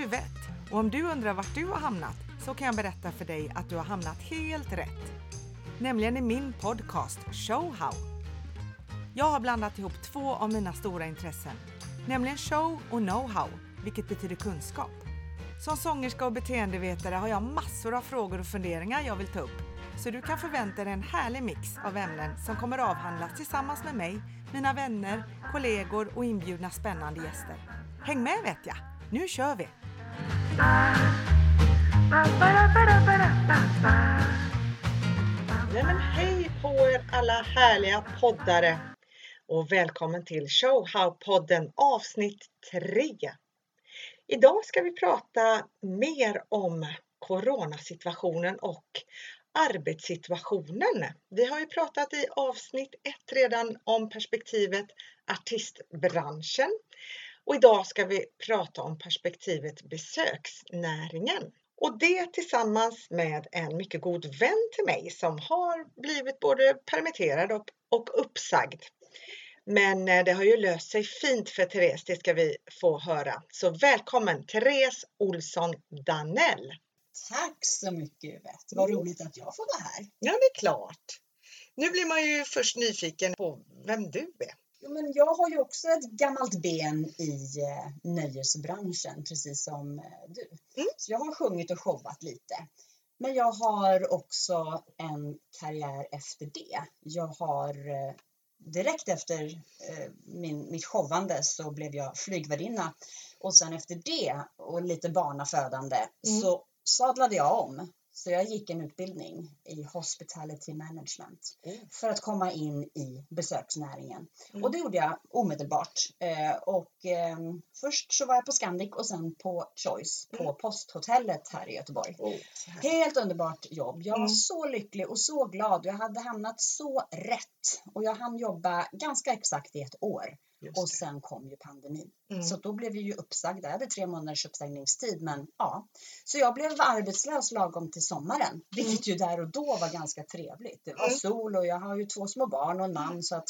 du vett. Och om du undrar vart du har hamnat så kan jag berätta för dig att du har hamnat helt rätt. Nämligen i min podcast Show How. Jag har blandat ihop två av mina stora intressen, nämligen show och know-how, vilket betyder kunskap. Som sångerska och beteendevetare har jag massor av frågor och funderingar jag vill ta upp. Så du kan förvänta dig en härlig mix av ämnen som kommer avhandlas tillsammans med mig, mina vänner, kollegor och inbjudna spännande gäster. Häng med vet jag! Nu kör vi! Nej men hej på er alla härliga poddare och välkommen till Showhow-podden avsnitt 3. Idag ska vi prata mer om coronasituationen och arbetssituationen. Vi har ju pratat i avsnitt 1 redan om perspektivet artistbranschen och idag ska vi prata om perspektivet besöksnäringen. Och det tillsammans med en mycket god vän till mig som har blivit både permitterad och, och uppsagd. Men eh, det har ju löst sig fint för Therese, det ska vi få höra. Så välkommen Therese Olsson Danell! Tack så mycket Yvette! Vad roligt att jag får vara här. Ja, det är klart. Nu blir man ju först nyfiken på vem du är. Jo, men jag har ju också ett gammalt ben i eh, nöjesbranschen, precis som eh, du. Mm. Så jag har sjungit och showat lite. Men jag har också en karriär efter det. Jag har eh, direkt efter min, mitt showande så blev jag flygvärdinna och sen efter det och lite barnafödande Mm. så sadlade jag om. Så jag gick en utbildning i hospitality management Mm. för att komma in i besöksnäringen. Mm. Och det gjorde jag omedelbart. Eh, och ehm, först så var jag på Scandic och sen på Choice på Mm. posthotellet här i Göteborg. Oh. Helt underbart jobb. Jag var Mm. så lycklig och så glad. Jag hade hamnat så rätt och jag hann jobba ganska exakt i ett år och sen kom ju pandemin. Mm. Så då blev vi ju uppsagda. Jag hade tre månaders uppsägningstid, men ja. Så jag blev arbetslös lagom till sommaren, vilket ju där och då var ganska trevligt. Det var Mm. sol och jag har ju två små barn och en man så att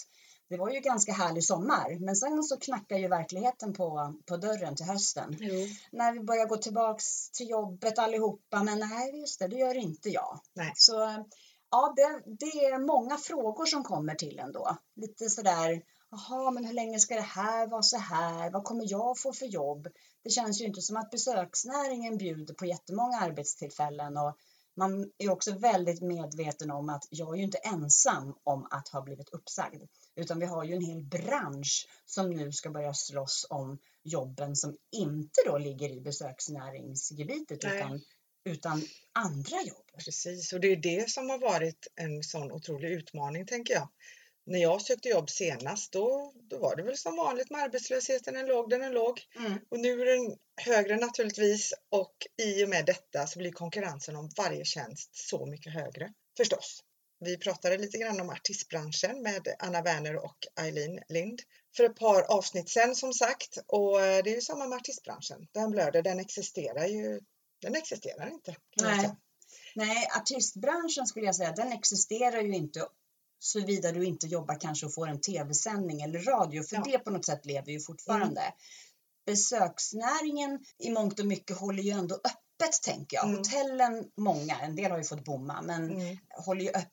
det var ju ganska härlig sommar. Men sen så knackar ju verkligheten på, på dörren till hösten. Jo. När vi börjar gå tillbaks till jobbet allihopa, men nej just det, det gör inte jag. Nej. Så ja, det, det är många frågor som kommer till ändå. Lite sådär, jaha, men hur länge ska det här vara så här? Vad kommer jag få för jobb? Det känns ju inte som att besöksnäringen bjuder på jättemånga arbetstillfällen och man är också väldigt medveten om att jag är ju inte ensam om att ha blivit uppsagd, utan vi har ju en hel bransch som nu ska börja slåss om jobben som inte då ligger i besöksnäringsgebitet Nej. utan, utan andra jobb. Precis, och det är det som har varit en sån otrolig utmaning tänker jag. När jag sökte jobb senast då, då var det väl som vanligt med arbetslösheten, den låg, den är låg. Och nu är den högre naturligtvis och i och med detta så blir konkurrensen om varje tjänst så mycket högre förstås. Vi pratade lite grann om artistbranschen med Anna Werner och Eileen Lind för ett par avsnitt sedan som sagt och eh, det är ju samma med artistbranschen. Den blöder, den existerar ju, den existerar inte. Nej. Nej, artistbranschen skulle jag säga, den existerar ju inte såvida du inte jobbar kanske och får en tv-sändning eller radio, för Ja. det på något sätt lever ju fortfarande. Besöksnäringen i mångt och mycket håller ju ändå öppet, tänker jag. Mm. Hotellen, många, en del har ju fått bomma, men Mm. håller ju öppet.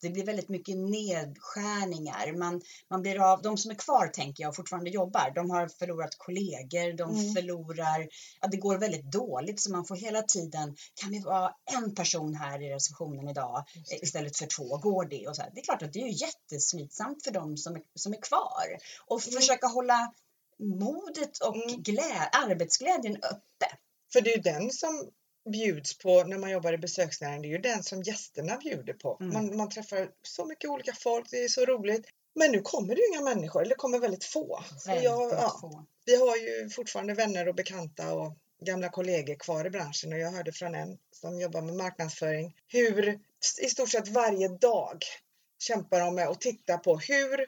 Det blir väldigt mycket nedskärningar. Man, man blir av, de som är kvar tänker jag och fortfarande jobbar, de har förlorat kollegor, de Mm. förlorar, ja det går väldigt dåligt så man får hela tiden, kan vi vara en person här i receptionen idag istället för två, går det? Och så här. Det är klart att det är ju jätteslitsamt för de som är, som är kvar och Mm. försöka hålla modet och Mm. glä, arbetsglädjen uppe. För det är den som bjuds på när man jobbar i besöksnäringen. Det är ju den som gästerna bjuder på. Mm. Man, man träffar så mycket olika folk, det är så roligt. Men nu kommer det ju inga människor, eller det kommer väldigt få. Väldigt jag, ja, få. vi har ju fortfarande vänner och bekanta och gamla kollegor kvar i branschen och jag hörde från en som jobbar med marknadsföring hur i stort sett varje dag kämpar de med att titta på hur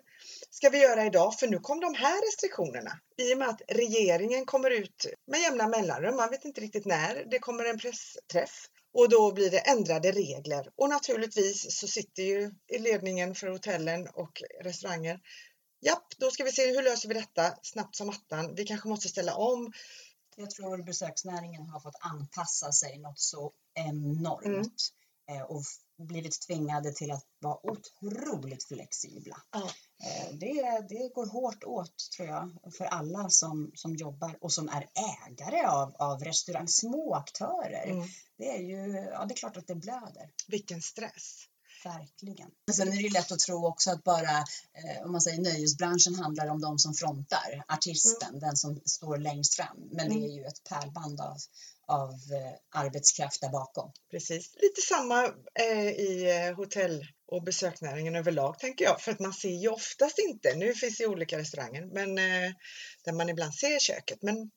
ska vi göra idag? För nu kom de här restriktionerna. I och med att regeringen kommer ut med jämna mellanrum, man vet inte riktigt när, det kommer en pressträff och då blir det ändrade regler. Och naturligtvis så sitter ju ledningen för hotellen och restauranger Japp, då ska vi se hur löser vi detta snabbt som attan. Vi kanske måste ställa om Jag tror besöksnäringen har fått anpassa sig något så enormt Mm. eh, och blivit tvingade till att vara otroligt flexibla. Ja. Eh, Det, det går hårt åt tror jag för alla som, som jobbar och som är ägare av, av restaurang, små aktörer. Mm. Det är ju, ja det är klart att det blöder. Vilken stress. Verkligen. Men sen är det lätt att tro också att bara, eh, om man säger nöjesbranschen handlar om de som frontar, artisten, den som står längst fram. Men det är ju ett pärlband av, av eh, arbetskraft där bakom. Precis. Lite samma eh, i eh, hotell och besöksnäringen överlag tänker jag. För att man ser ju oftast inte, nu finns det ju olika restauranger, men eh, där man ibland ser köket. Men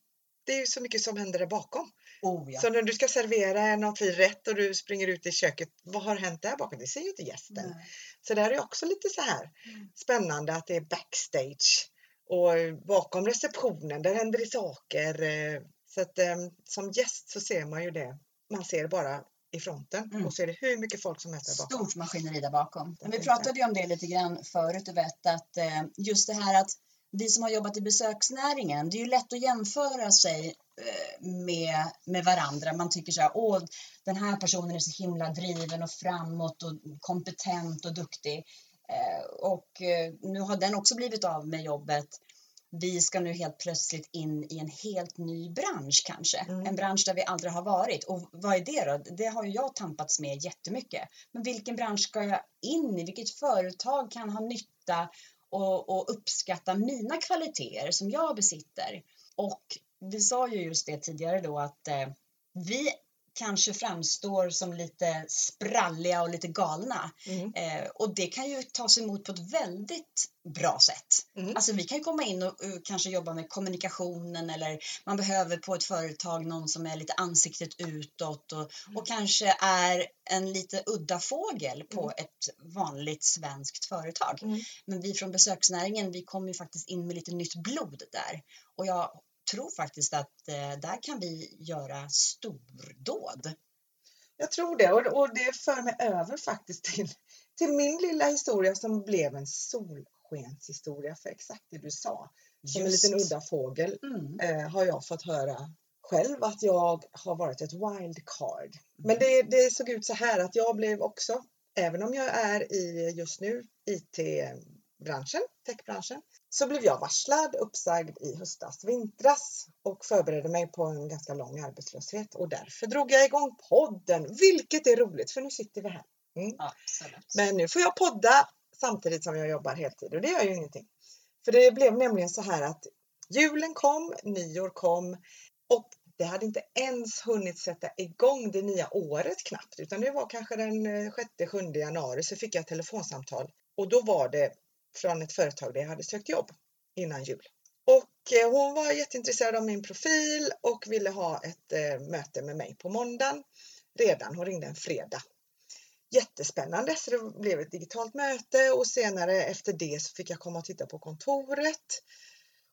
det är ju så mycket som händer där bakom. Oh ja. Så när du ska servera någon fin rätt och du springer ut i köket, vad har hänt där bakom? Det ser ju inte gästen. Nej. Så där är också lite så här Mm. spännande att det är backstage och bakom receptionen, där händer det saker. Så att eh, som gäst så ser man ju det. Man ser bara i fronten Mm. och så är det hur mycket folk som där bakom. Stort maskineri där bakom. Men vi pratade ju om det lite grann förut och vet att eh, just det här att vi som har jobbat i besöksnäringen, det är ju lätt att jämföra sig eh, med, med varandra. Man tycker så här, åh, den här personen är så himla driven och framåt och kompetent och duktig. Och nu har den också blivit av med jobbet. Vi ska nu helt plötsligt in i en helt ny bransch kanske. Mm. En bransch där vi aldrig har varit. Och vad är det då? Det har ju jag tampats med jättemycket. Men vilken bransch ska jag in i? Vilket företag kan ha nytta och, och uppskatta mina kvaliteter som jag besitter? Och vi sa ju just det tidigare då att eh, vi kanske framstår som lite spralliga och lite galna. Mm. Eh, och det kan ju tas emot på ett väldigt bra sätt. Mm. Alltså vi kan ju komma in och, och kanske jobba med kommunikationen eller man behöver på ett företag någon som är lite ansiktet utåt och, och kanske är en lite udda fågel på Mm. ett vanligt svenskt företag. Mm. Men vi från besöksnäringen, vi kommer ju faktiskt in med lite nytt blod där. Och jag tror faktiskt att eh, där kan vi göra stordåd. Jag tror det och, och det för mig över faktiskt till, till min lilla historia som blev en solskenshistoria för exakt det du sa. Som en liten udda fågel Mm. eh, har jag fått höra själv att jag har varit ett wildcard. Men det, det såg ut så här att jag blev också, även om jag är i just nu IT-branschen, techbranschen, så blev jag varslad, uppsagd i höstas, vintras och förberedde mig på en ganska lång arbetslöshet och därför drog jag igång podden, vilket är roligt för nu sitter vi här. Mm. Men nu får jag podda samtidigt som jag jobbar heltid och det gör ju ingenting. För det blev nämligen så här att julen kom, nyår kom och det hade inte ens hunnit sätta igång det nya året knappt utan det var kanske den 6-7 januari så fick jag ett telefonsamtal och då var det från ett företag där jag hade sökt jobb innan jul. Och eh, hon var jätteintresserad av min profil och ville ha ett eh, möte med mig på måndagen redan. Hon ringde en fredag jättespännande så det blev ett digitalt möte och senare efter det så fick jag komma och titta på kontoret.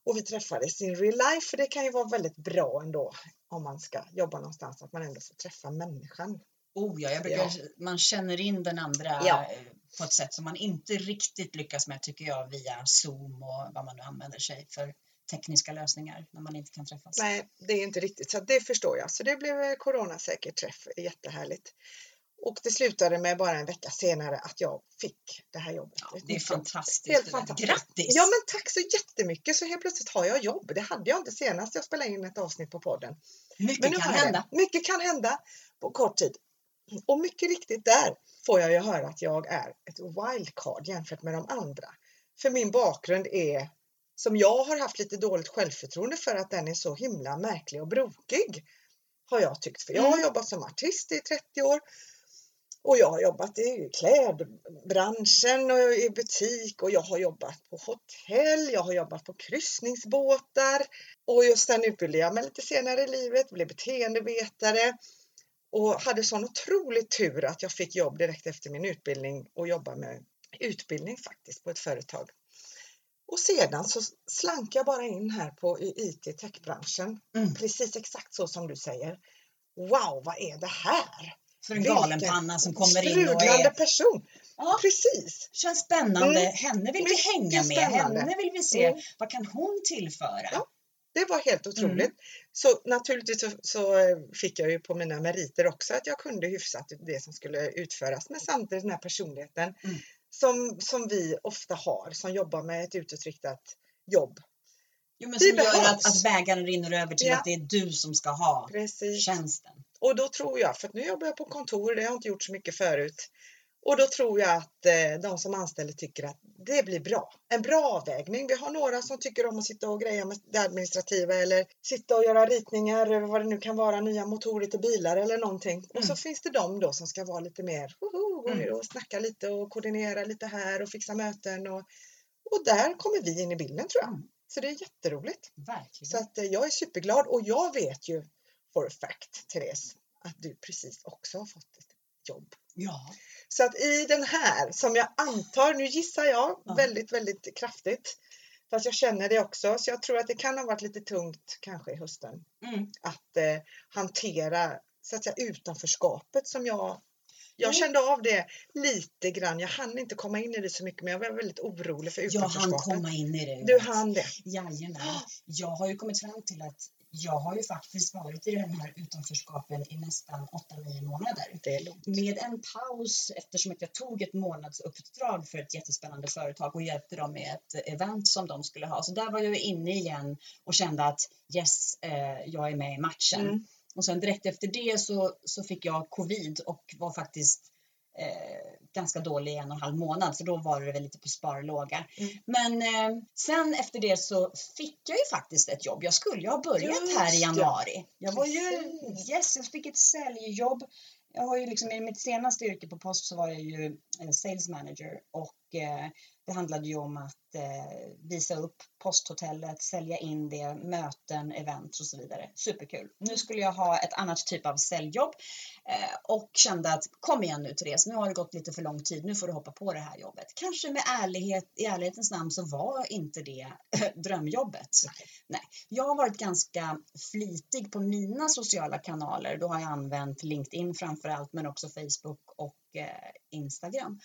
Och vi träffades in real life för det kan ju vara väldigt bra ändå om man ska jobba någonstans att man ändå får träffa människan. Oh ja, jag brukar, man känner in den andra Ja. Eh, på ett sätt som man inte riktigt lyckas med tycker jag via Zoom och vad man nu använder sig för tekniska lösningar när man inte kan träffas. Nej, det är inte riktigt så det förstår jag. Så det blev en coronasäker träff, jättehärligt. Och det slutade med bara en vecka senare att jag fick det här jobbet. Ja, det är fantastiskt. Helt fantastiskt. Grattis! Ja men tack så jättemycket så helt plötsligt har jag jobb. Det hade jag inte senast jag spelade in ett avsnitt på podden. Mycket kan hända. det. Mycket kan hända på kort tid. Och mycket riktigt där får jag ju höra att jag är ett wildcard jämfört med de andra. För min bakgrund är som jag har haft lite dåligt självförtroende för att den är så himla märklig och brokig. Har jag tyckt. För jag har Mm. jobbat som artist i 30 år. Och jag har jobbat i klädbranschen och i butik och jag har jobbat på hotell, jag har jobbat på kryssningsbåtar och just sen utbildade jag mig lite senare i livet, blev beteendevetare och hade sån otrolig tur att jag fick jobb direkt efter min utbildning och jobba med utbildning faktiskt på ett företag. Och sedan så slank jag bara in här på i IT techbranschen, Mm. precis exakt så som du säger. Wow, vad är det här? För en galenpanna som kommer in och är... person! Ja, Precis! känns spännande. Mm. Henne vill vi hänga med. Henne vill vi se. Mm. Vad kan hon tillföra? Ja. Det var helt otroligt. Mm. Så naturligtvis så, så eh, fick jag ju på mina meriter också att jag kunde hyfsat det som skulle utföras. Men samtidigt den här personligheten Mm. som, som vi ofta har som jobbar med ett utåtriktat jobb. Jo, men Vi som gör behövs. att, att bägaren rinner över till Ja. att det är du som ska ha Precis. tjänsten. Och då tror jag, för nu jobbar jag på kontor, det har jag inte gjort så mycket förut. Och då tror jag att eh, de som anställer tycker att det blir bra. En bra avvägning. Vi har några som tycker om att sitta och greja med det administrativa eller sitta och göra ritningar över vad det nu kan vara, nya motorer till bilar eller någonting. Och så Mm. finns det de då som ska vara lite mer, woho, gå Mm. och snacka lite och koordinera lite här och fixa möten. Och, och där kommer vi in i bilden tror jag. Mm. Så det är jätteroligt. Verkligen. Så att eh, jag är superglad och jag vet ju for a fact, Therese, att du precis också har fått ett jobb. Ja. Så att i den här, som jag antar, nu gissar jag Ja. väldigt, väldigt kraftigt, fast jag känner det också, så jag tror att det kan ha varit lite tungt kanske i hösten Mm. att eh, hantera så att säga utanförskapet som jag jag kände av det lite grann. Jag hann inte komma in i det så mycket men jag var väldigt orolig för Jag utanförskapet. hann komma in i det. Du hann det? Jajamän. Jag har ju kommit fram till att jag har ju faktiskt varit i den här utanförskapen i nästan 8-9 månader. Det är lugnt. Med en paus eftersom att jag tog ett månadsuppdrag för ett jättespännande företag och hjälpte dem med ett event som de skulle ha. Så där var jag inne igen och kände att yes, eh, jag är med i matchen. Mm. Och sen direkt efter det så, så fick jag covid och var faktiskt ganska dålig i en och en halv månad för då var det väl lite på sparlåga. Mm. Men eh, sen efter det så fick jag ju faktiskt ett jobb. Jag skulle ju ha börjat Just här i januari. Jag var ju, yes, jag fick ett säljjobb. Jag har ju liksom i mitt senaste yrke på post så var jag ju eh, sales manager och eh, det handlade ju om att eh, visa upp posthotellet, sälja in det, möten, events och så vidare. Superkul. Nu skulle jag ha ett annat typ av säljjobb eh, och kände att kom igen nu Therese, nu har det gått lite för lång tid, nu får du hoppa på det här jobbet. Kanske med ärlighet, i ärlighetens namn så var inte det eh, drömjobbet. Nej, jag har varit ganska flitig på mina sociala kanaler. Då har jag använt LinkedIn framför allt, men också Facebook och eh, Instagram.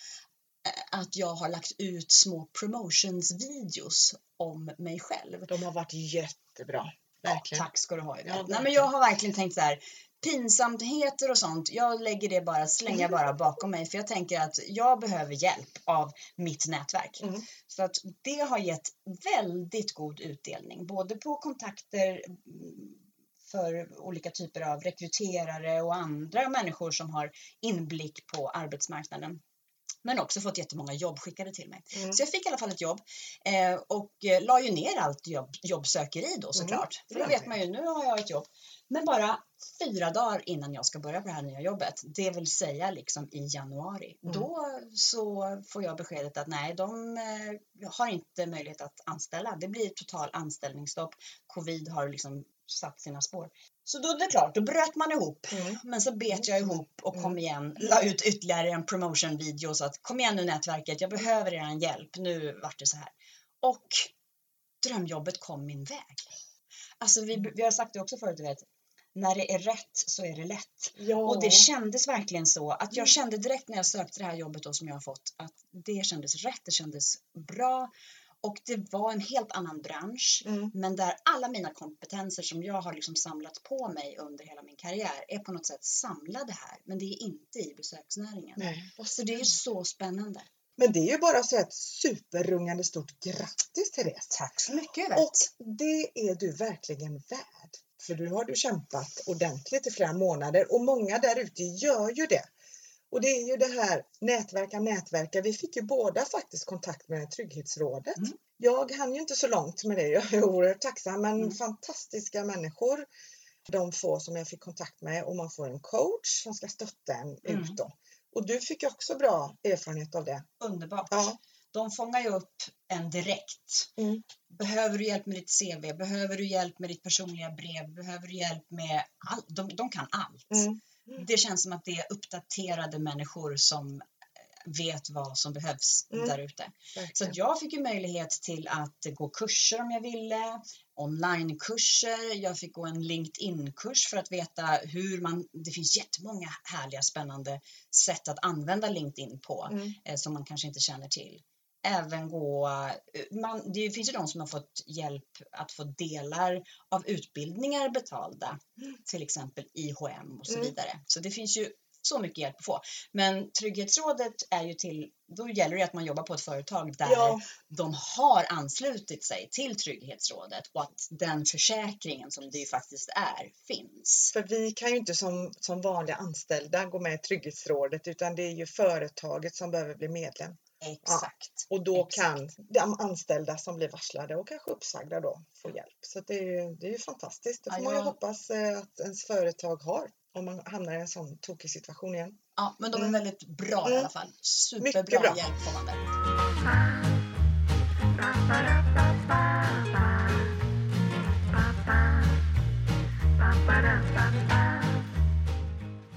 Att jag har lagt ut små promotionsvideos om mig själv. De har varit jättebra. Verkligen. Tack ska du ha. Ja. Nej, men jag har verkligen tänkt så här. Pinsamheter och sånt, jag lägger det bara, slänger jag bara bakom mig för jag tänker att jag behöver hjälp av mitt nätverk. Mm. Så att det har gett väldigt god utdelning, både på kontakter mm, för olika typer av rekryterare och andra människor som har inblick på arbetsmarknaden. Men också fått jättemånga jobb skickade till mig. Mm. Så jag fick i alla fall ett jobb eh, och eh, la ju ner allt jobb, jobbsökeri då såklart. För då vet man ju, nu har jag ett jobb. Men bara fyra dagar innan jag ska börja på det här nya jobbet, det vill säga liksom i januari, Mm. då så får jag beskedet att nej, de eh, har inte möjlighet att anställa. Det blir total anställningsstopp. Covid har liksom satt sina spår. Så då är det klart, då bröt man ihop. Mm. Men så bet jag ihop och kom Mm. igen, la ut ytterligare en promotion-video så att kom igen nu nätverket, jag behöver er hjälp, nu vart det så här. Och drömjobbet kom min väg. Alltså vi, vi har sagt det också förut, du vet, när det är rätt så är det lätt. Ja. Och det kändes verkligen så att jag Mm. kände direkt när jag sökte det här jobbet då som jag har fått att det kändes rätt, det kändes bra och det var en helt annan bransch. Mm. Men där alla mina kompetenser som jag har liksom samlat på mig under hela min karriär är på något sätt samlade här. Men det är inte i besöksnäringen. Nej, Så det är så spännande. Men det är ju bara så ett superrungande stort grattis Therese! Tack så mycket Och Yvette. det är du verkligen värd. För nu har du kämpat ordentligt i flera månader och många där ute gör ju det. Och det är ju det här nätverka, nätverka. Vi fick ju båda faktiskt kontakt med Trygghetsrådet. Mm. Jag hann ju inte så långt med det. Jag är oerhört tacksam. Men Mm. fantastiska människor. De få som jag fick kontakt med och man får en coach som ska stötta en Mm. ut då. Och du fick ju också bra erfarenhet av det. Underbart. Ja. De fångar ju upp en direkt. Mm. Behöver du hjälp med ditt CV? Behöver du hjälp med ditt personliga brev? Behöver du hjälp med allt? De, de kan allt. Mm. Det känns som att det är uppdaterade människor som eh, vet vad som behövs Mm. där ute. Så jag fick ju möjlighet till att gå kurser om jag ville, onlinekurser, jag fick gå en LinkedIn-kurs för att veta hur man, det finns jättemånga härliga spännande sätt att använda LinkedIn på Mm. eh, som man kanske inte känner till. Även gå, man, det finns ju de som har fått hjälp att få delar av utbildningar betalda, till exempel IHM och så Mm. vidare. Så det finns ju så mycket hjälp att få. Men Trygghetsrådet är ju till, då gäller det att man jobbar på ett företag där Ja, de har anslutit sig till Trygghetsrådet och att den försäkringen som det ju faktiskt är finns. för vi kan ju inte som, som vanliga anställda gå med i Trygghetsrådet utan det är ju företaget som behöver bli medlem. Exakt. Och då Exakt. kan de anställda som blir varslade och kanske uppsagda då få hjälp. Så det är det är ju fantastiskt. Det får Ja, man ju jag- hoppas eh, att ens företag har om man hamnar i en sån tokig situation igen. Ja, men de är Mm. väldigt bra i Mm. alla fall. Superbra Mycket bra. hjälp får man där.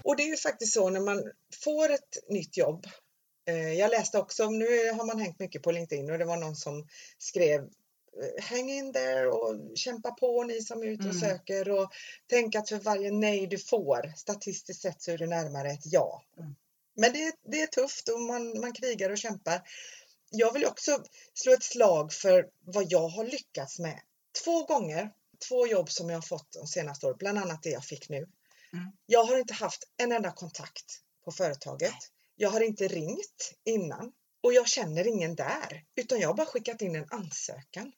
Och det är ju faktiskt så när man får ett nytt jobb. Eh, jag läste också, nu har man hängt mycket på LinkedIn och det var någon som skrev eh, Häng in där och kämpa på ni som är ute och Mm. söker och tänk att för varje nej du får statistiskt sett så är du närmare ett ja. Mm. Men det, det är tufft och man, man krigar och kämpar. Jag vill också slå ett slag för vad jag har lyckats med. Två gånger, två jobb som jag har fått de senaste åren, bland annat det jag fick nu. Mm. Jag har inte haft en enda kontakt på företaget. Jag har inte ringt innan och jag känner ingen där, utan jag har bara skickat in en ansökan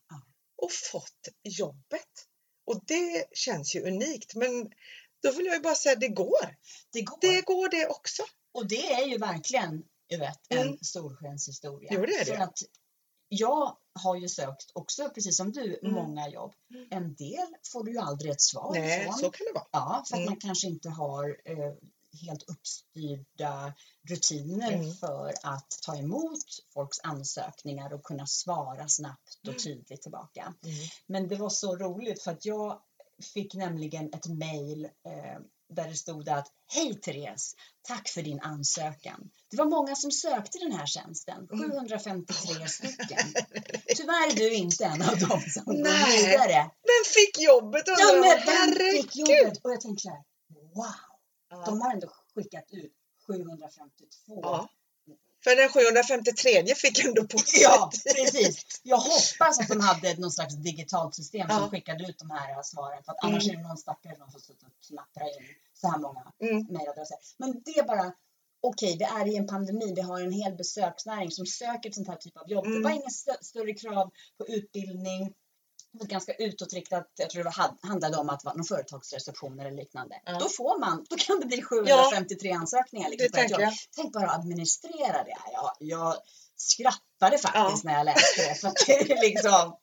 och fått jobbet. Och det känns ju unikt, men då vill jag ju bara säga att det går. Det går. Det går det också. Och det är ju verkligen Yvette, en Mm. solskenshistoria. Jo, det är det. att jag har ju sökt också, precis som du, Mm. många jobb. Mm. En del får du ju aldrig ett svar Nej, ifrån. så kan det vara. Ja, för att Mm. man kanske inte har eh, helt uppstyrda rutiner Mm. för att ta emot folks ansökningar och kunna svara snabbt och Mm. tydligt tillbaka. Mm. Men det var så roligt för att jag fick nämligen ett mejl eh, där det stod att Hej Therese! Tack för din ansökan. Det var många som sökte den här tjänsten, Mm. 753 stycken. Tyvärr är du inte en av dem som går Nej. vidare. Men fick jobbet Ja, jag. men vem fick jobbet? Och jag tänkte så här, wow! Ja. De har ändå skickat ut 752. Ja. För den 753 fick ändå positivt. Ja, precis. Jag hoppas att de hade någon slags digitalt system som Ja. skickade ut de här svaren. För att annars Mm. är det någon stackare som får sitta och knappra in så här många Mm. mejladresser. Men det är bara, okej, det är i en pandemi. Vi har en hel besöksnäring som söker ett sånt här typ av jobb. Mm. Det var inga stö- större krav på utbildning. Ganska utåtriktat. Jag tror det var, handlade om att vara någon företagsreception eller liknande. Ja. Då får man, då kan det bli 753 ansökningar. Liksom, Det jag. Tänk bara att administrera det. Jag, jag skrattade faktiskt när jag läste det. För att det är liksom,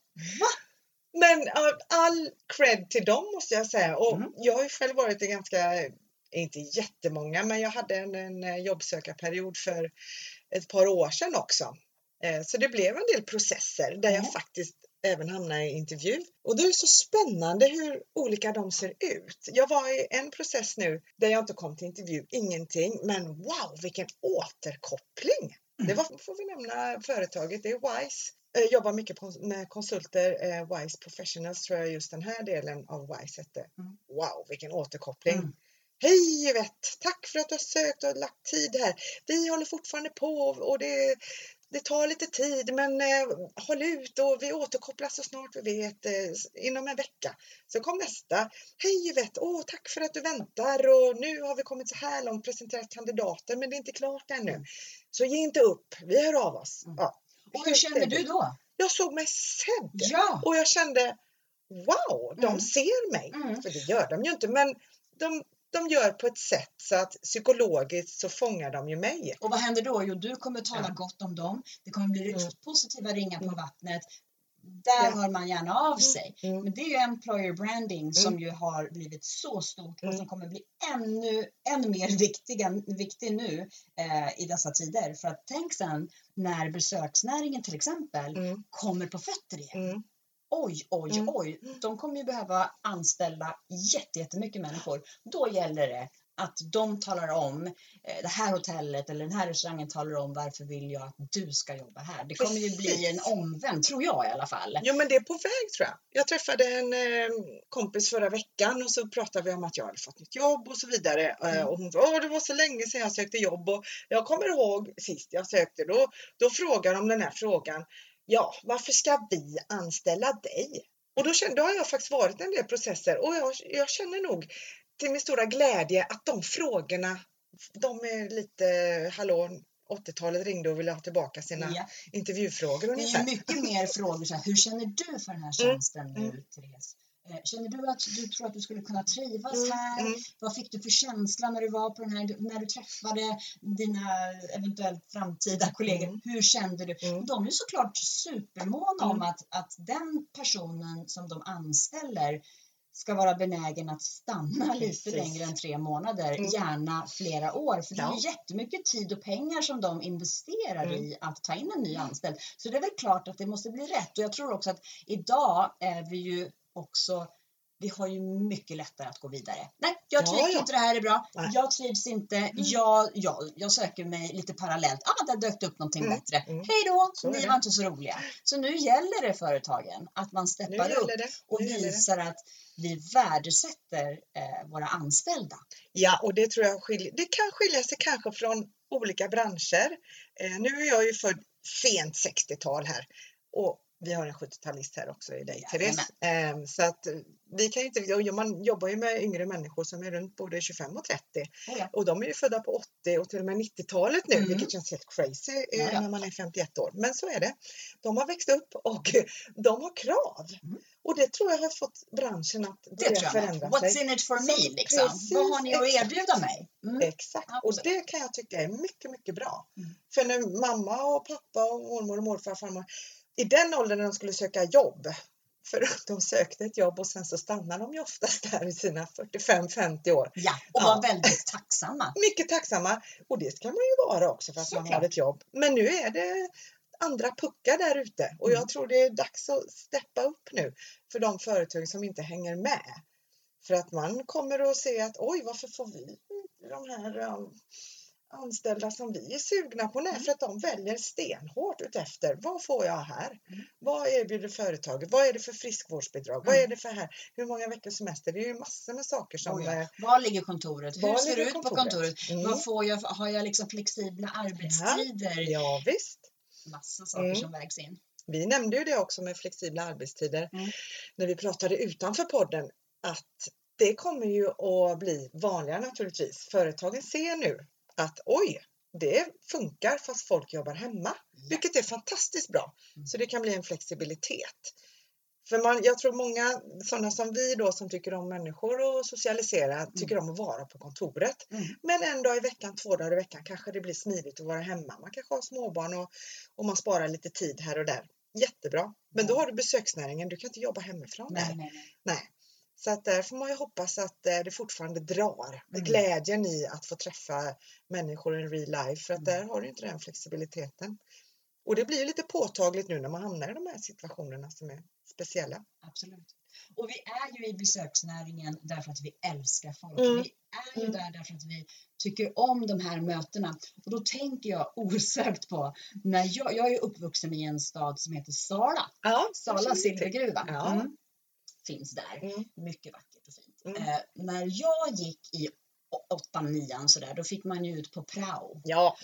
Men ja, all cred till dem måste jag säga. Och Mm. jag har ju själv varit i ganska, inte jättemånga, men jag hade en, en eh, jobbsökarperiod för ett par år sedan också. Eh, Så det blev en del processer där jag Mm. faktiskt även hamnade i intervju. Och det är så spännande hur olika de ser ut. Jag var i en process nu där jag inte kom till intervju, ingenting, men wow vilken återkoppling! Det var, får vi nämna företaget, det är WISE. Jag jobbar mycket med konsulter, eh, WISE Professionals tror jag just den här delen av WISE hette. Mm. Wow vilken återkoppling! Mm. Hej Yvette! Tack för att du har sökt och lagt tid här. Vi håller fortfarande på och det, det tar lite tid men eh, håll ut och vi återkopplar så snart vi vet eh, inom en vecka. Så kom nästa. Hej Yvette! Åh, tack för att du väntar och nu har vi kommit så här långt presenterat kandidater men det är inte klart ännu. Så ge inte upp, vi hör av oss. Mm. Ja. och hur känner du då? Jag såg mig sedd Ja! och jag kände wow, de Mm. ser mig. Mm. För det gör de ju inte men de, de gör på ett sätt så att psykologiskt så fångar de ju mig. Och vad händer då? Jo, du kommer tala Ja. gott om dem. Det kommer bli Mm. positiva ringar på Mm. vattnet. Där Ja. hör man gärna av sig. Mm. Men det är ju employer branding som ju har blivit så stort och Mm. som kommer bli ännu, ännu mer viktiga, viktig nu eh, i dessa tider. För att tänk sen när besöksnäringen till exempel Mm. kommer på fötter igen. Oj, oj, Mm. oj. De kommer ju behöva anställa jätte- jättemycket människor. Då gäller det att de talar om, eh, det här hotellet eller den här restaurangen talar om varför vill jag att du ska jobba här. Det kommer ju bli en omvänd, tror jag i alla fall. Jo men det är på väg tror jag. Jag träffade en eh, kompis förra veckan och så pratade vi om att jag hade fått nytt jobb och så vidare. Eh, Mm. och hon sa, åh det var så länge sedan jag sökte jobb och jag kommer ihåg sist jag sökte då, då frågar de den här frågan, ja varför ska vi anställa dig? Och då, kände, då har jag faktiskt varit i en del processer och jag, jag känner nog till min stora glädje att de frågorna, de är lite, hallå 80-talet ringde och ville ha tillbaka sina Ja. intervjufrågor Det är ungefär. mycket mer frågor så här, hur känner du för den här tjänsten nu, mm. Therese? Eh, Känner du att du tror att du skulle kunna trivas Mm, här? mm. Vad fick du för känsla när du var på den här, när du träffade dina eventuellt framtida kollegor? Mm. Hur kände du? Mm. De är såklart supermåna om Mm. att, att den personen som de anställer ska vara benägen att stanna lite Precis. längre än tre månader, Mm. gärna flera år. För det är Ja. jättemycket tid och pengar som de investerar Mm. i att ta in en ny anställd. Så det är väl klart att det måste bli rätt. Och jag tror också att idag är vi ju också vi har ju mycket lättare att gå vidare. Nej, jag Ja, tycker ja. inte det här är bra. Nej. Jag trivs inte. Jag, jag, jag söker mig lite parallellt. Ah, där dök det upp någonting Mm, bättre. mm. Hej då, Så ni det. var inte så roliga. Så nu gäller det företagen att man steppar upp och visar att vi värdesätter eh, våra anställda. Ja, och det tror jag skiljer, det kan skilja sig kanske från olika branscher. Eh, nu är jag ju född sent 60-tal här och vi har en 70-talist här också i dig, Jajamän. Therese. Eh, så att eh, vi kan inte, och man jobbar ju med yngre människor som är runt både 25 och 30 Oh ja. och de är ju födda på 80 och till och med 90-talet nu, Mm. vilket känns helt crazy eh, Ja, ja. när man är 51 år. Men så är det. De har växt upp och de har krav. Mm. Och det tror jag har fått branschen att Det börja förändra What's sig. in it for me liksom? precis, Vad har ni att erbjuda mig? Mm. Exakt, och Absolut. det kan jag tycka är mycket, mycket bra. Mm. För när mamma och pappa och mormor och morfar och farmor, i den åldern de skulle söka jobb, för de sökte ett jobb och sen så stannade de ju oftast där i sina 45-50 år. Ja, och Ja. var väldigt tacksamma. Mycket tacksamma och det ska man ju vara också för att man har Såklart. ett jobb. Men nu är det andra puckar där ute och Mm. jag tror det är dags att steppa upp nu för de företag som inte hänger med. För att man kommer att se att oj, varför får vi de här um, anställda som vi är sugna på? Nej, Mm. för att de väljer stenhårt utefter. Vad får jag här? Mm. Vad erbjuder företaget? Vad är det för friskvårdsbidrag? Vad Mm. är det för här? Hur många veckors semester? Det är ju massor med saker som... Oh ja. eh, Var ligger kontoret? Hur ser det ut på kontoret? Mm. Vad får jag? Har jag liksom flexibla arbetstider? Ja, visst. Massa saker Mm. som vägs in. Vi nämnde ju det också med flexibla arbetstider Mm. när vi pratade utanför podden att det kommer ju att bli vanligare naturligtvis. Företagen ser nu att oj, det funkar fast folk jobbar hemma, vilket är fantastiskt bra. Mm. Så det kan bli en flexibilitet. För man, jag tror många sådana som vi då som tycker om människor och socialisera tycker om att vara på kontoret. Mm. Men en dag i veckan, två dagar i veckan kanske det blir smidigt att vara hemma. Man kanske har småbarn och, och man sparar lite tid här och där. Jättebra. Men då har du besöksnäringen, du kan inte jobba hemifrån där. Nej, nej, nej. Så att där får man ju hoppas att eh, det fortfarande drar. Mm. Glädjen i att få träffa människor i real life. För att Mm. där har du inte den flexibiliteten. Och det blir lite påtagligt nu när man hamnar i de här situationerna som är speciella. Absolut. Och vi är ju i besöksnäringen därför att vi älskar folk. Mm. Vi är ju Mm. där därför att vi tycker om de här mötena. Och då tänker jag osökt på, när jag, jag är uppvuxen i en stad som heter Sala. Ja, Sala silvergruva. Ja. Mm. Finns där. Mm. Mycket vackert och fint. Mm. Eh, när jag gick i åttan, nian sådär, då fick man ju ut på prao. Ja,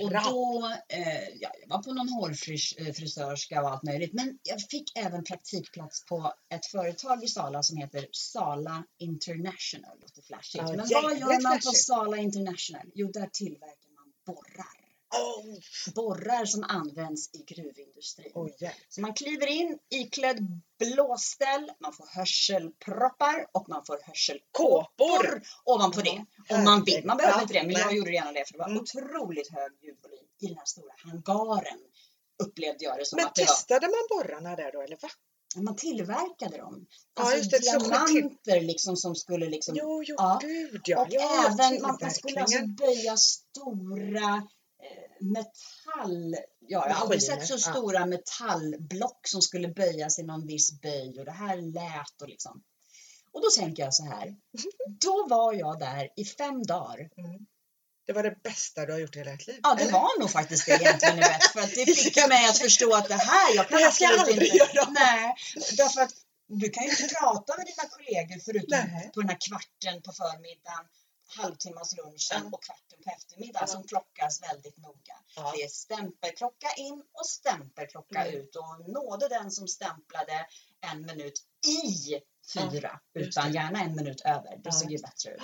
Och då, eh, ja, jag var på någon hårfrisörska och allt möjligt. Men jag fick även praktikplats på ett företag i Sala som heter Sala International. Låter flashigt. Ja, Men vad gör man på flashigt. Sala International? Jo, där tillverkar man borrar. Oh, Borrar som används i gruvindustrin. oh, yeah. Så man kliver in iklädd blåställ, man får hörselproppar och man får hörselkåpor Kåpor. ovanpå det. Om man vill. Man behöver Ja, inte det, men jag gjorde gärna det för det var Mm. otroligt hög ljudvolym i den här stora hangaren. Upplevde jag det som Men att det var. testade man borrarna där då eller va? Man tillverkade dem. Ja, Alltså just det, diamanter liksom som skulle liksom. Jo, jo, Ja. gud ja. och ja även, man, man skulle alltså böja stora metall, ja jag har aldrig sett så stora metallblock som skulle böjas i någon viss böj och det här lät och liksom. Och då tänker jag så här. Då var jag där i fem dagar. Mm. Det var det bästa du har gjort i hela ditt liv? Ja, det eller? var nog faktiskt det egentligen, vet, för att det fick mig att förstå att det här, jag kan Det här ska jag aldrig inte. göra. Nej, därför att du kan ju inte prata med dina kollegor förutom Nej. på den här kvarten på förmiddagen, halvtimmas lunchen och kvarten på eftermiddagen som klockas väldigt noga. Ja. Det är stämpelklocka in och stämpelklocka Mm. ut och nådde den som stämplade en minut i fyra, utan gärna en minut över. Det såg ju bättre ut.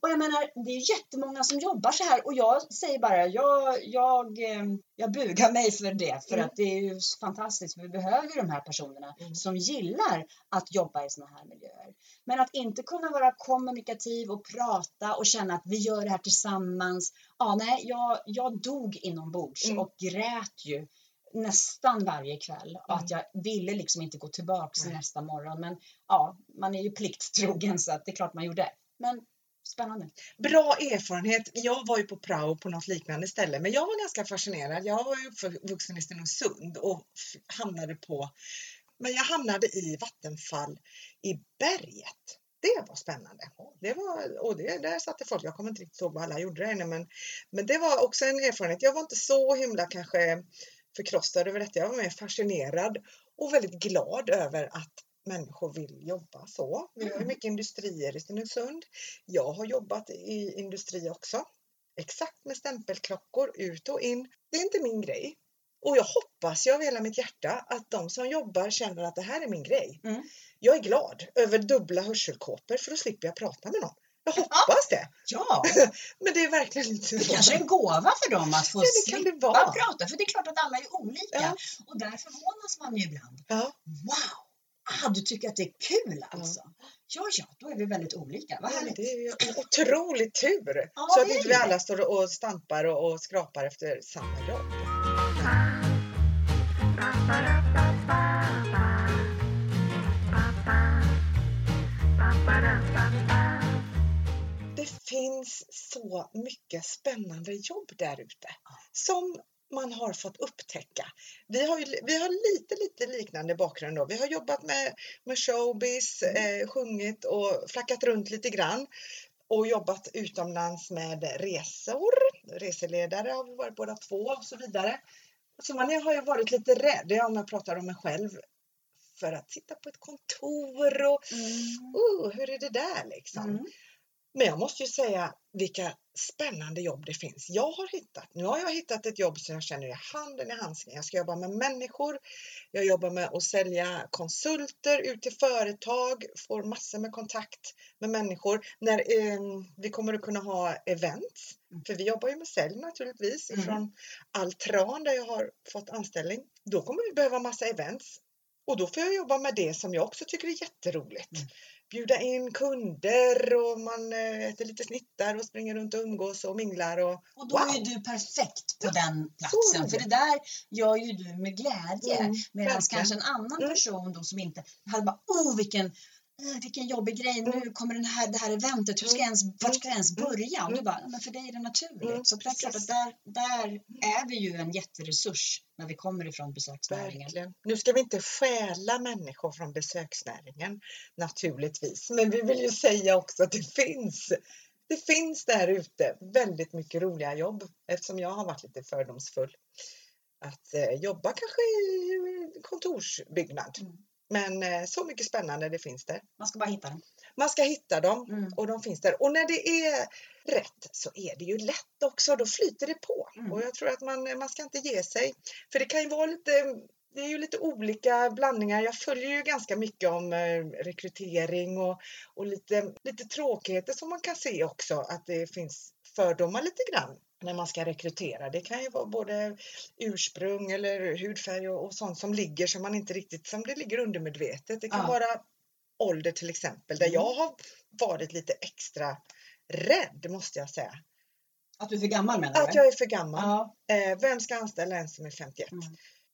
Och jag menar, det är jättemånga som jobbar så här och jag säger bara, jag, jag, eh, jag bugar mig för det. För Mm. att det är ju fantastiskt, vi behöver de här personerna Mm. som gillar att jobba i såna här miljöer. Men att inte kunna vara kommunikativ och prata och känna att vi gör det här tillsammans. Ja, nej, jag, jag dog inombords Mm. och grät ju nästan varje kväll och Mm. att jag ville liksom inte gå tillbaks Nej. nästa morgon. Men ja, man är ju plikttrogen så att det är klart man gjorde. Men spännande. Bra erfarenhet. Jag var ju på prao på något liknande ställe, men jag var ganska fascinerad. Jag var ju uppvuxen i Stenungsund och hamnade på, men jag hamnade i Vattenfall i berget. Det var spännande. Det var, och det, där satt det folk. Jag kommer inte riktigt ihåg vad alla gjorde där inne, men, men det var också en erfarenhet. Jag var inte så himla kanske förkrossad över detta. Jag var fascinerad och väldigt glad över att människor vill jobba så. Vi har ju Mm. mycket industrier i Stenungsund. Jag har jobbat i industri också. Exakt med stämpelklockor ut och in. Det är inte min grej. Och jag hoppas ju av hela mitt hjärta att de som jobbar känner att det här är min grej. Mm. Jag är glad över dubbla hörselkåpor för då slipper jag prata med någon. Jag hoppas det. Ja, Men det är verkligen inte det kanske är en gåva för dem att få Ja, det kan det slippa vara. prata. För det är klart att alla är olika. Ja. Och där förvånas man ju ibland. Ja, Wow! Ah, du tycker att det är kul alltså? Ja, ja, då är vi väldigt olika. Vad härligt. det är en otrolig tur. Ja, så att inte vi alla står och stampar och, och skrapar efter samma jobb. Finns så mycket spännande jobb där ute som man har fått upptäcka. Vi har, ju, vi har lite, lite liknande bakgrund. Då. Vi har jobbat med, med showbiz, eh, sjungit och flackat runt lite grann och jobbat utomlands med resor. Reseledare har vi varit båda två och så vidare. Så man har ju varit lite rädd, om jag pratar om mig själv, för att sitta på ett kontor och Mm. uh, hur är det där liksom? Mm. Men jag måste ju säga vilka spännande jobb det finns. Jag har hittat, nu har jag hittat ett jobb som jag känner är handen i handsken. Jag ska jobba med människor. Jag jobbar med att sälja konsulter ut till företag, får massor med kontakt med människor. När eh, vi kommer att kunna ha events, Mm. för vi jobbar ju med sälj naturligtvis Mm. ifrån Altran där jag har fått anställning. Då kommer vi behöva massa events och då får jag jobba med det som jag också tycker är jätteroligt. Mm. Bjuda in kunder och man eh, äter lite snittar och springer runt och umgås och minglar. Och, Och då Wow. är du perfekt på den så platsen. För det där gör ju du med glädje. Mm, Medan kanske en annan Mm. person då som inte hade bara oh vilken vilken jobbig grej, nu Mm. kommer den här, det här eventet, hur ska jag ens, vart ska jag ens Mm. börja? Och du Mm. bara, men för dig är det naturligt. Mm, Så det är klart precis. att där, där är vi ju en jätteresurs när vi kommer ifrån besöksnäringen. Verkligen. Nu ska vi inte stjäla människor från besöksnäringen naturligtvis, men vi vill ju säga också att det finns det finns där ute väldigt mycket roliga jobb eftersom jag har varit lite fördomsfull. Att eh, jobba kanske i kontorsbyggnad. Men eh, så mycket spännande det finns där. Man ska bara hitta den. Man ska hitta dem Mm. och de finns där. Och när det är rätt så är det ju lätt också. Då flyter det på. Mm. Och jag tror att man, man ska inte ge sig. För det kan ju vara lite det är ju lite olika blandningar. Jag följer ju ganska mycket om eh, rekrytering och, och lite, lite tråkigheter som man kan se också att det finns fördomar lite grann när man ska rekrytera. Det kan ju vara både ursprung eller hudfärg och, och sånt som ligger som man inte riktigt, som det ligger undermedvetet. Det kan Ja. vara ålder till exempel där Mm. jag har varit lite extra rädd måste jag säga. Att du är för gammal menar du? Att jag är för gammal. Ja. Eh, vem ska anställa en som är 51? Mm.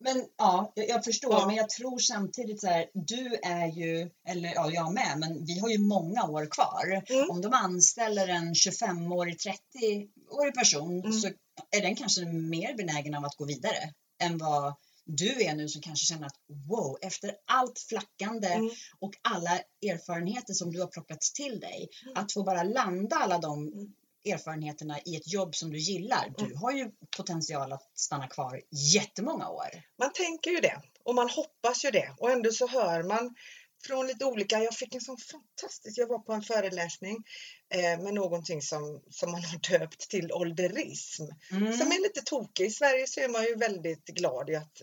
Men ja, jag, jag förstår, Ja. men jag tror samtidigt så här, du är ju, eller ja, jag med, men vi har ju många år kvar. Mm. Om de anställer en 25-årig, 30-årig person Mm. så är den kanske mer benägen av att gå vidare än vad du är nu som kanske känner att wow, efter allt flackande Mm. och alla erfarenheter som du har plockat till dig, Mm. att få bara landa alla de Mm. Erfarenheterna i ett jobb som du gillar. Du Mm. har ju potential att stanna kvar jättemånga år. Man tänker ju det och man hoppas ju det och ändå så hör man från lite olika, jag fick en sån fantastisk, jag var på en föreläsning eh, med någonting som, som man har döpt till ålderism. Mm. Som är lite tokig. I Sverige så är man ju väldigt glad i att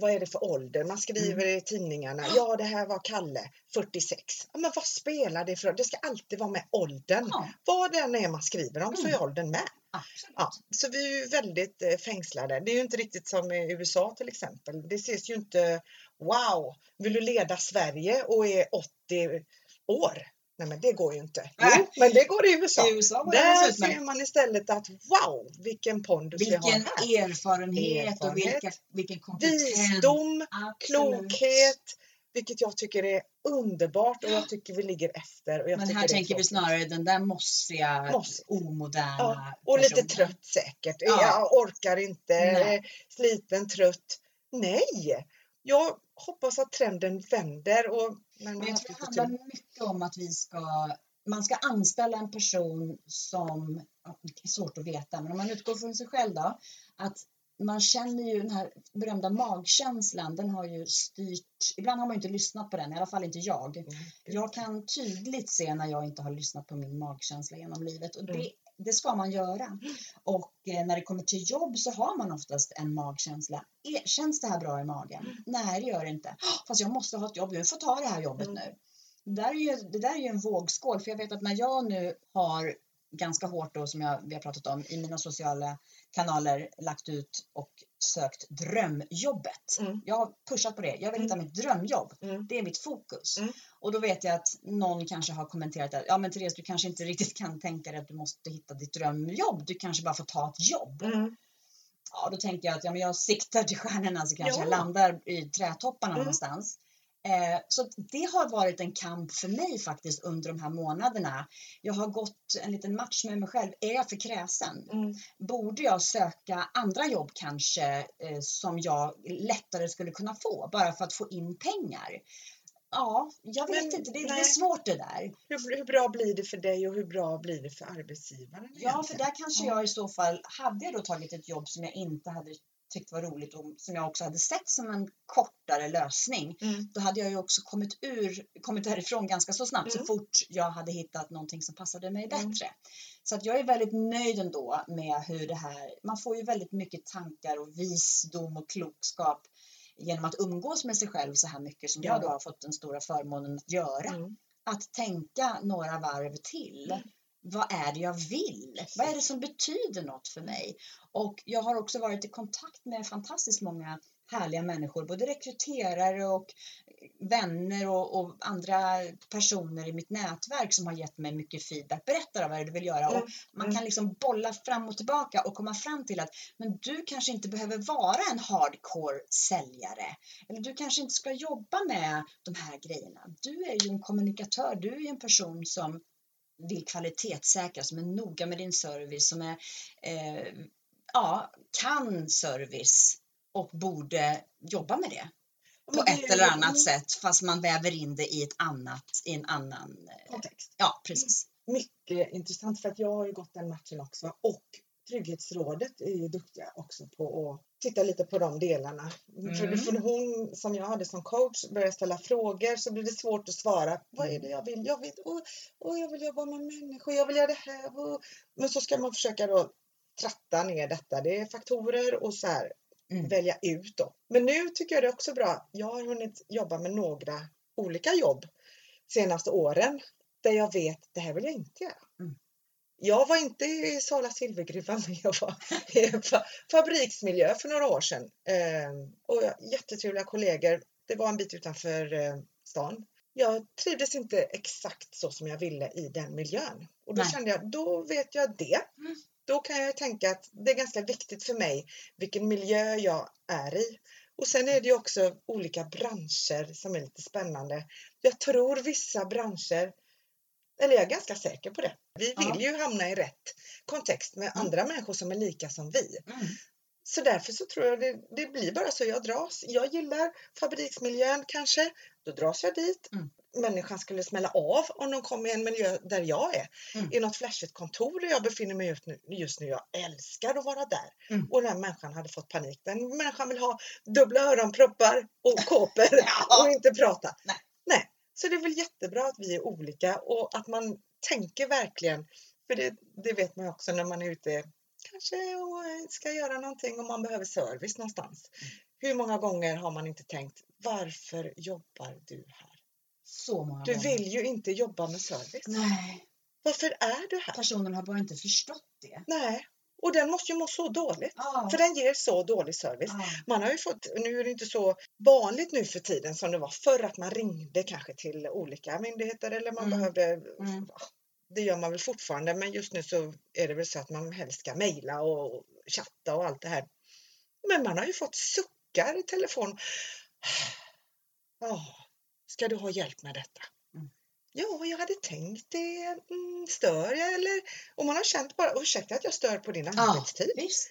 vad är det för ålder? Man skriver Mm. i tidningarna, ja det här var Kalle, 46. Ja, men vad spelar det för Det ska alltid vara med åldern. Ja, Vad den är man skriver om så är Mm. åldern med. absolut. Ja, så vi är ju väldigt eh, fängslade. Det är ju inte riktigt som i USA till exempel. Det ses ju inte, wow, vill du leda Sverige och är 80 år? Nej men det går ju inte. Jo, men det går i USA. I USA Där ser man istället att wow, vilken pondus vi har Vilken här. erfarenhet och vilka, Erfarenhet. vilken kompetens. Visdom, Absolut. klokhet, vilket jag tycker är underbart och jag tycker vi ligger efter. Och jag Men här tänker vi snarare den där mossiga, Mossig. omoderna Ja, och lite personen. trött säkert. Ja. Jag orkar inte, Nej. sliten, trött. Nej! Jag hoppas att trenden vänder. Och, men jag tror det handlar tur. mycket om att vi ska man ska anställa en person som, det är svårt att veta, men om man utgår från sig själv då, att man känner ju den här berömda magkänslan, den har ju styrt, ibland har man inte lyssnat på den, i alla fall inte jag. Mm. Jag kan tydligt se när jag inte har lyssnat på min magkänsla genom livet och det, Mm. Det ska man göra. Och eh, när det kommer till jobb så har man oftast en magkänsla. E- Känns det här bra i magen? Nej, det gör det inte. Fast jag måste ha ett jobb, jag får ta det här jobbet Mm. nu. Det där, är ju, det där är ju en vågskål, för jag vet att när jag nu har ganska hårt då, som jag, vi har pratat om, i mina sociala kanaler lagt ut och sökt drömjobbet. Mm. Jag har pushat på det. Jag vill hitta mitt drömjobb. Mm. Det är mitt fokus. Mm. Och då vet jag att någon kanske har kommenterat att ja men Therese, du kanske inte riktigt kan tänka dig att du måste hitta ditt drömjobb. Du kanske bara får ta ett jobb. Mm. Ja, då tänker jag att ja, men jag siktar till stjärnorna så kanske Ja. jag landar i trädtopparna Mm. någonstans. Eh, så det har varit en kamp för mig faktiskt under de här månaderna. Jag har gått en liten match med mig själv. Är jag för kräsen? Mm. Borde jag söka andra jobb kanske eh, som jag lättare skulle kunna få bara för att få in pengar? Ja, jag vet Men, inte. Det, det är svårt det där. Hur, hur bra blir det för dig och hur bra blir det för arbetsgivaren? Ja, för egentligen? där kanske Ja. jag i så fall, hade jag då tagit ett jobb som jag inte hade tyckt var roligt och som jag också hade sett som en kortare lösning, Mm. då hade jag ju också kommit, ur, kommit därifrån ganska så snabbt, så Mm. fort jag hade hittat någonting som passade mig Mm. bättre. Så att jag är väldigt nöjd ändå med hur det här, man får ju väldigt mycket tankar och visdom och klokskap genom att umgås med sig själv så här mycket som Ja. jag då har fått den stora förmånen att göra. Mm. Att tänka några varv till. Mm. Vad är det jag vill? Vad är det som betyder något för mig? Och jag har också varit i kontakt med fantastiskt många härliga människor, både rekryterare och vänner och, och andra personer i mitt nätverk som har gett mig mycket feedback. Berätta vad är det du vill göra? Mm. Och man Mm. kan liksom bolla fram och tillbaka och komma fram till att men du kanske inte behöver vara en hardcore säljare. Eller du kanske inte ska jobba med de här grejerna. Du är ju en kommunikatör, du är ju en person som vill kvalitetssäkra, som är noga med din service, som är, eh, ja, kan service och borde jobba med det på det ett eller annat mm, sätt fast man väver in det i ett annat, i en annan, eh, Kontext. ja precis. Mycket intressant för att jag har ju gått den matchen också och Trygghetsrådet är ju duktiga också på att titta lite på de delarna. För, Mm. för hon som jag hade som coach började ställa frågor så blir det svårt att svara. Vad är det jag vill? Jag vill, oh, oh, jag vill jobba med människor, jag vill göra det här. Oh. Men så ska man försöka då tratta ner detta. Det är faktorer och så här Mm. välja ut då. Men nu tycker jag det är också bra. Jag har hunnit jobba med några olika jobb senaste åren där jag vet det här vill jag inte göra. Mm. Jag var inte i Sala silvergruva men jag var i fabriksmiljö för några år sedan. Ehm, och jättetrevliga kollegor. Det var en bit utanför eh, stan. Jag trivdes inte exakt så som jag ville i den miljön. Och då Nej. kände jag, då vet jag det. Mm. Då kan jag tänka att det är ganska viktigt för mig vilken miljö jag är i. Och sen är det ju också olika branscher som är lite spännande. Jag tror vissa branscher, eller jag är ganska säker på det. Vi vill Ja. ju hamna i rätt kontext med Mm. andra människor som är lika som vi. Mm. Så därför så tror jag det, det blir bara så jag dras. Jag gillar fabriksmiljön kanske, då dras jag dit. Mm. Människan skulle smälla av om de kom i en miljö där jag är. Mm. I något flashigt kontor där jag befinner mig just nu. Just nu jag älskar att vara där. Mm. Och den människan hade fått panik. Den människan vill ha dubbla öronproppar och kåpor Ja. och inte prata. Nej. Så det är väl jättebra att vi är olika och att man tänker verkligen, för det, det vet man också när man är ute kanske och eh, ska göra någonting och man behöver service någonstans. Mm. Hur många gånger har man inte tänkt, varför jobbar du här? Så många Du gånger. vill ju inte jobba med service. Nej, Varför är du här? personen har bara inte förstått det. Nej, och den måste ju må så dåligt. Ja. För den ger så dålig service. Ja. Man har ju fått, nu är det inte så vanligt nu för tiden som det var förr att man ringde kanske till olika myndigheter eller man Mm. behövde, Mm. det gör man väl fortfarande men just nu så är det väl så att man helst ska mejla och chatta och allt det här. Men man har ju fått suckar i telefon. Ja, ska du ha hjälp med detta? Ja, jag hade tänkt det. Mm, stör jag eller? Och man har känt bara, ursäkta att jag stör på din Ja, arbetstid. visst.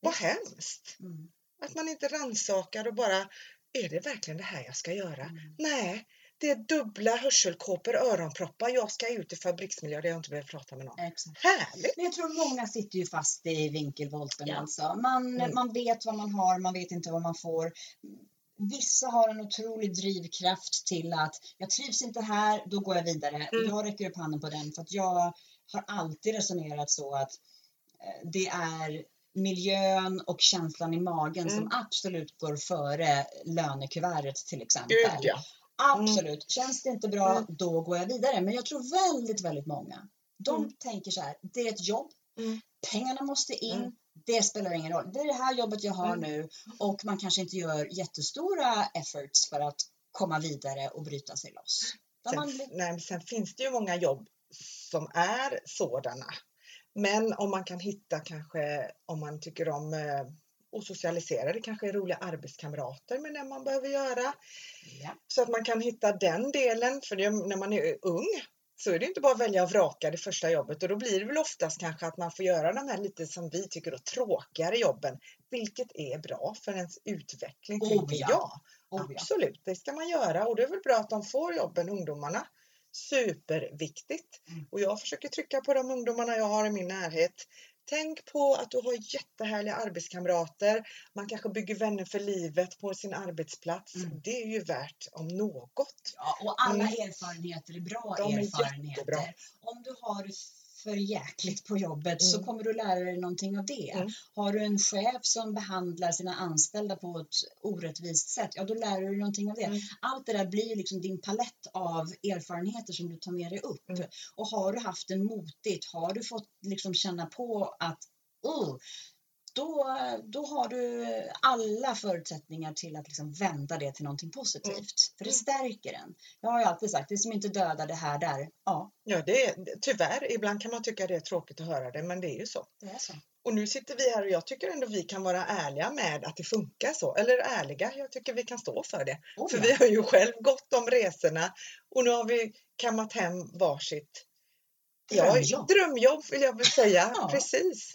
Vad visst. hemskt. Mm. Att man inte rannsakar och bara, är det verkligen det här jag ska göra? Mm. Nej, det är dubbla hörselkåpor, öronproppar. Jag ska ut i fabriksmiljö där jag inte behöver prata med någon. Exakt. Härligt! Men jag tror många sitter ju fast i vinkelvolten Ja. alltså. Man, Mm. man vet vad man har, man vet inte vad man får. Vissa har en otrolig drivkraft till att jag trivs inte här, då går jag vidare. Mm. Jag räcker upp handen på den för att jag har alltid resonerat så att eh, det är miljön och känslan i magen Mm. som absolut går före lönekuvertet till exempel. Gud ja! Absolut. Känns det inte bra, Mm. då går jag vidare. Men jag tror väldigt, väldigt många, de Mm. tänker så här, det är ett jobb, Mm. pengarna måste in, Mm. Det spelar ingen roll. Det är det här jobbet jag har Mm. nu och man kanske inte gör jättestora efforts för att komma vidare och bryta sig loss. Sen, man nej, sen finns det ju många jobb som är sådana. Men om man kan hitta kanske, om man tycker om eh, att socialisera, det kanske är roliga arbetskamrater med det man behöver göra. ja. Så att man kan hitta den delen, för det, när man är ung så är det inte bara att välja och vraka det första jobbet och då blir det väl oftast kanske att man får göra de här lite som vi tycker då tråkigare jobben, vilket är bra för ens utveckling, Oh, tänker ja. jag. Oh, ja. Absolut, det ska man göra och det är väl bra att de får jobben, ungdomarna. Superviktigt. Mm. Och jag försöker trycka på de ungdomarna jag har i min närhet. Tänk på att du har jättehärliga arbetskamrater. Man kanske bygger vänner för livet på sin arbetsplats. Mm. Det är ju värt om något. Ja, och alla Mm. erfarenheter är bra De är erfarenheter. jättebra. Om du har för jäkligt på jobbet så Mm. kommer du lära dig någonting av det. Mm. Har du en chef som behandlar sina anställda på ett orättvist sätt, ja då lär du dig någonting av det. Mm. Allt det där blir liksom din palett av erfarenheter som du tar med dig upp. Mm. Och har du haft en motigt, har du fått liksom känna på att uh, då, då har du alla förutsättningar till att liksom vända det till någonting positivt. Mm. För det stärker en. Jag har ju alltid sagt, det som inte dödar det här där, ja, Ja, det är, tyvärr, ibland kan man tycka det är tråkigt att höra det, men det är ju så. det är så. Och nu sitter vi här och jag tycker ändå vi kan vara ärliga med att det funkar så. Eller ärliga, jag tycker vi kan stå för det. Oh, För ja. vi har ju själv gått de resorna och nu har vi kammat hem varsitt ja, Drömjobb. drömjobb vill jag väl säga. Ja. Precis.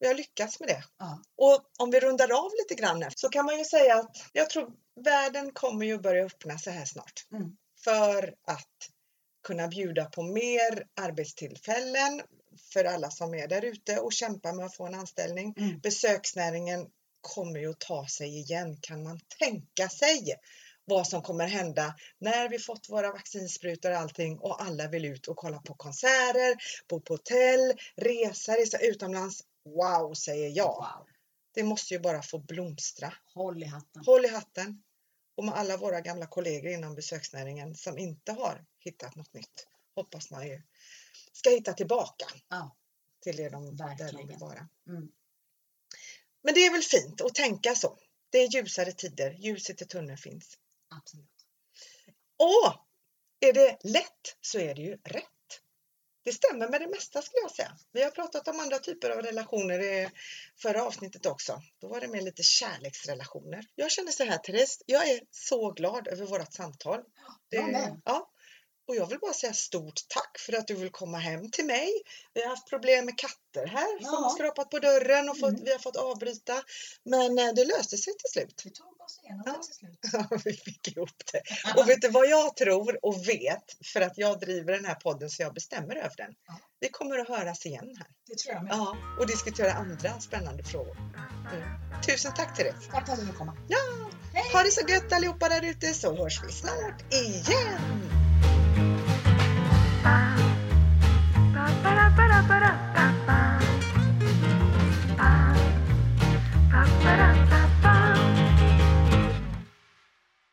Vi har lyckats med det. Ja. Och om vi rundar av lite grann så kan man ju säga att jag tror världen kommer ju börja öppna sig här snart. Mm. För att kunna bjuda på mer arbetstillfällen för alla som är där ute och kämpar med att få en anställning. Mm. Besöksnäringen kommer ju att ta sig igen. Kan man tänka sig vad som kommer hända när vi fått våra vaccinsprutor och allting och alla vill ut och kolla på konserter, bo på hotell, resa, resa utomlands. Wow, säger jag. Wow. Det måste ju bara få blomstra. Håll i hatten. Håll i hatten. Och med alla våra gamla kollegor inom besöksnäringen som inte har hittat något nytt hoppas man ju ska hitta tillbaka Ja, till det de, där de vill vara. mm. Men det är väl fint att tänka så. Det är ljusare tider, ljuset i tunneln finns. absolut. Och är det lätt så är det ju rätt. Det stämmer med det mesta skulle jag säga. Vi har pratat om andra typer av relationer i förra avsnittet också. Då var det mer lite kärleksrelationer. Jag känner så här Therese, jag är så glad över vårt samtal. Det- med. Ja. Och jag vill bara säga stort tack för att du vill komma hem till mig. Vi har haft problem med katter här som Ja. har skrapat på dörren och fått, Mm. vi har fått avbryta. Men eh, det löste sig till slut. Vi tog oss igenom Ja. det till slut. Ja, vi fick ihop det. Och vet du vad jag tror och vet för att jag driver den här podden så jag bestämmer över den. Ja. Vi kommer att höras igen här. Det tror jag med. Ja, och diskutera andra spännande frågor. Mm. Tusen tack Therese. Tack för att du ville komma. Ja, ha det så gött allihopa där ute så hörs vi snart igen. para.